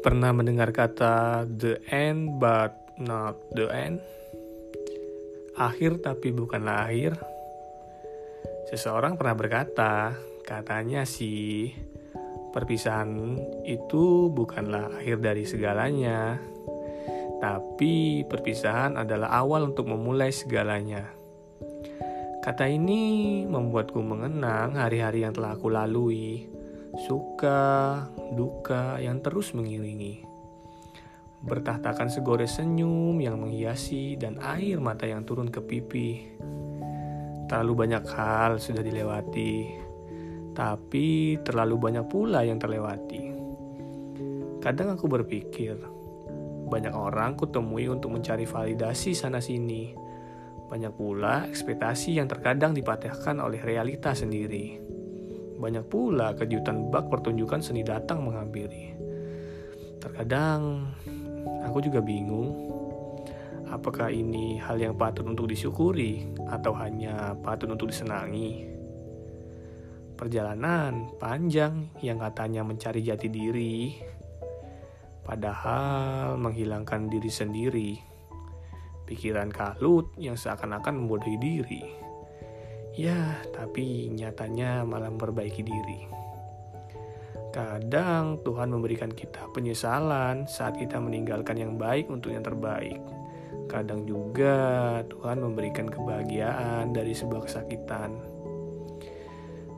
Pernah mendengar kata the end but not the end? Akhir tapi bukanlah akhir. Seseorang pernah berkata, katanya sih, perpisahan itu bukanlah akhir dari segalanya, tapi perpisahan adalah awal untuk memulai segalanya. Kata ini membuatku mengenang hari-hari yang telah aku lalui suka, duka yang terus mengiringi. Bertahtakan segores senyum yang menghiasi dan air mata yang turun ke pipi. Terlalu banyak hal sudah dilewati, tapi terlalu banyak pula yang terlewati. Kadang aku berpikir, banyak orang kutemui untuk mencari validasi sana-sini. Banyak pula ekspektasi yang terkadang dipatahkan oleh realitas sendiri. Banyak pula kejutan bak pertunjukan seni datang menghampiri. Terkadang aku juga bingung, apakah ini hal yang patut untuk disyukuri atau hanya patut untuk disenangi. Perjalanan panjang yang katanya mencari jati diri, padahal menghilangkan diri sendiri. Pikiran kalut yang seakan-akan membodohi diri Ya, tapi nyatanya malah memperbaiki diri. Kadang Tuhan memberikan kita penyesalan saat kita meninggalkan yang baik untuk yang terbaik. Kadang juga Tuhan memberikan kebahagiaan dari sebuah kesakitan.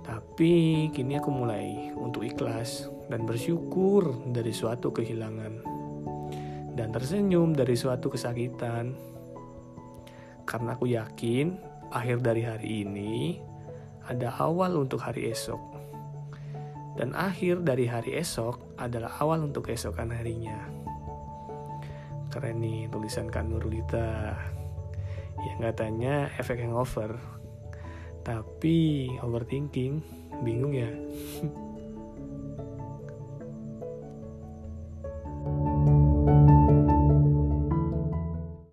Tapi kini aku mulai untuk ikhlas dan bersyukur dari suatu kehilangan. Dan tersenyum dari suatu kesakitan. Karena aku yakin akhir dari hari ini ada awal untuk hari esok. Dan akhir dari hari esok adalah awal untuk keesokan harinya. Keren nih tulisan Kak Nurlita. Yang katanya efek hangover. Tapi overthinking, bingung ya.